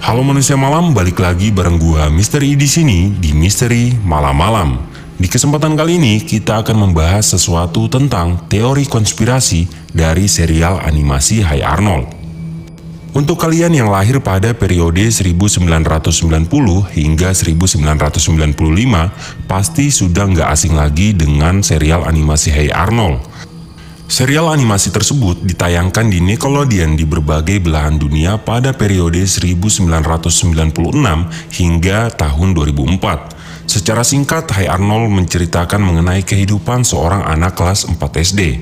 Halo manusia malam, balik lagi bareng gua Misteri di sini di Misteri Malam-malam. Di kesempatan kali ini kita akan membahas sesuatu tentang teori konspirasi dari serial animasi Hai Arnold. Untuk kalian yang lahir pada periode 1990 hingga 1995, pasti sudah nggak asing lagi dengan serial animasi Hey Arnold. Serial animasi tersebut ditayangkan di Nickelodeon di berbagai belahan dunia pada periode 1996 hingga tahun 2004. Secara singkat, Hai Arnold menceritakan mengenai kehidupan seorang anak kelas 4 SD.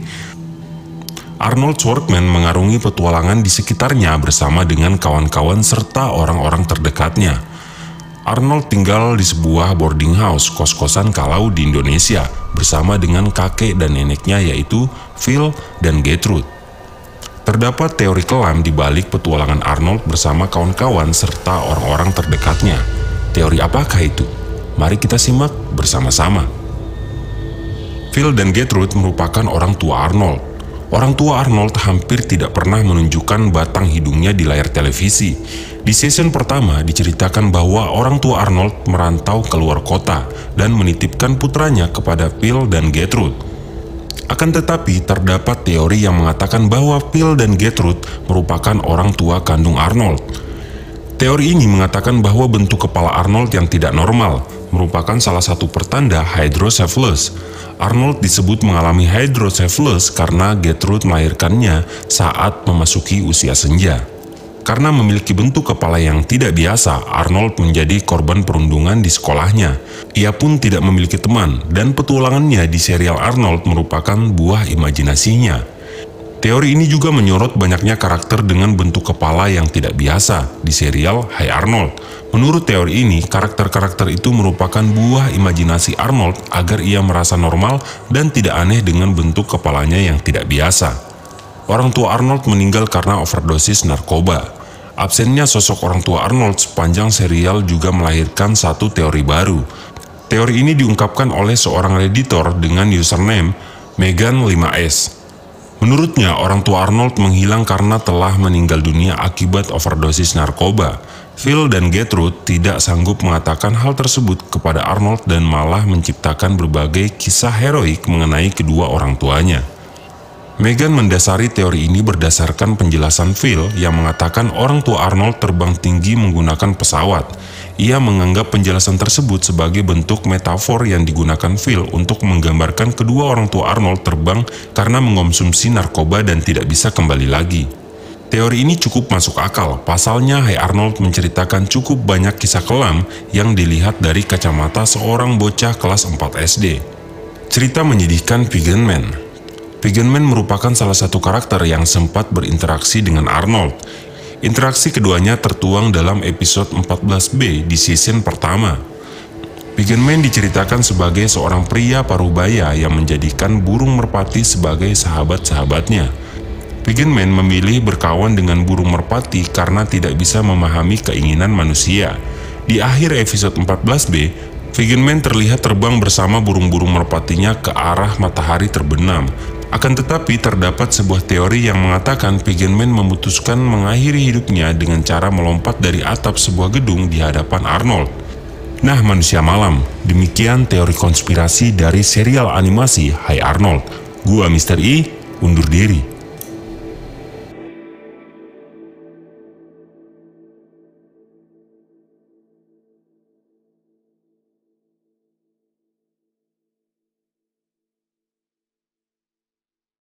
Arnold Schwartzman mengarungi petualangan di sekitarnya bersama dengan kawan-kawan serta orang-orang terdekatnya. Arnold tinggal di sebuah boarding house kos-kosan kalau di Indonesia bersama dengan kakek dan neneknya yaitu Phil dan Gertrude. Terdapat teori kelam di balik petualangan Arnold bersama kawan-kawan serta orang-orang terdekatnya. Teori apakah itu? Mari kita simak bersama-sama. Phil dan Gertrude merupakan orang tua Arnold. Orang tua Arnold hampir tidak pernah menunjukkan batang hidungnya di layar televisi. Di season pertama diceritakan bahwa orang tua Arnold merantau keluar kota dan menitipkan putranya kepada Phil dan Gertrude. Akan tetapi terdapat teori yang mengatakan bahwa Phil dan Gertrude merupakan orang tua kandung Arnold. Teori ini mengatakan bahwa bentuk kepala Arnold yang tidak normal merupakan salah satu pertanda hydrocephalus. Arnold disebut mengalami hydrocephalus karena Gertrude melahirkannya saat memasuki usia senja. Karena memiliki bentuk kepala yang tidak biasa, Arnold menjadi korban perundungan di sekolahnya. Ia pun tidak memiliki teman, dan petualangannya di serial Arnold merupakan buah imajinasinya. Teori ini juga menyorot banyaknya karakter dengan bentuk kepala yang tidak biasa di serial Hai Arnold. Menurut teori ini, karakter-karakter itu merupakan buah imajinasi Arnold agar ia merasa normal dan tidak aneh dengan bentuk kepalanya yang tidak biasa. Orang tua Arnold meninggal karena overdosis narkoba. Absennya sosok orang tua Arnold sepanjang serial juga melahirkan satu teori baru. Teori ini diungkapkan oleh seorang editor dengan username Megan 5S. Menurutnya, orang tua Arnold menghilang karena telah meninggal dunia akibat overdosis narkoba. Phil dan Gertrude tidak sanggup mengatakan hal tersebut kepada Arnold dan malah menciptakan berbagai kisah heroik mengenai kedua orang tuanya. Megan mendasari teori ini berdasarkan penjelasan Phil yang mengatakan orang tua Arnold terbang tinggi menggunakan pesawat. Ia menganggap penjelasan tersebut sebagai bentuk metafor yang digunakan Phil untuk menggambarkan kedua orang tua Arnold terbang karena mengonsumsi narkoba dan tidak bisa kembali lagi. Teori ini cukup masuk akal, pasalnya Hai Arnold menceritakan cukup banyak kisah kelam yang dilihat dari kacamata seorang bocah kelas 4 SD. Cerita menyedihkan Vegan Man Vegan Man merupakan salah satu karakter yang sempat berinteraksi dengan Arnold. Interaksi keduanya tertuang dalam episode 14B di season pertama. Vegan Man diceritakan sebagai seorang pria parubaya yang menjadikan burung merpati sebagai sahabat-sahabatnya. Vegan Man memilih berkawan dengan burung merpati karena tidak bisa memahami keinginan manusia. Di akhir episode 14B, Vegan Man terlihat terbang bersama burung-burung merpatinya ke arah matahari terbenam. Akan tetapi terdapat sebuah teori yang mengatakan Pagan Man memutuskan mengakhiri hidupnya dengan cara melompat dari atap sebuah gedung di hadapan Arnold. Nah manusia malam, demikian teori konspirasi dari serial animasi Hai Arnold. Gua Mr. I, undur diri.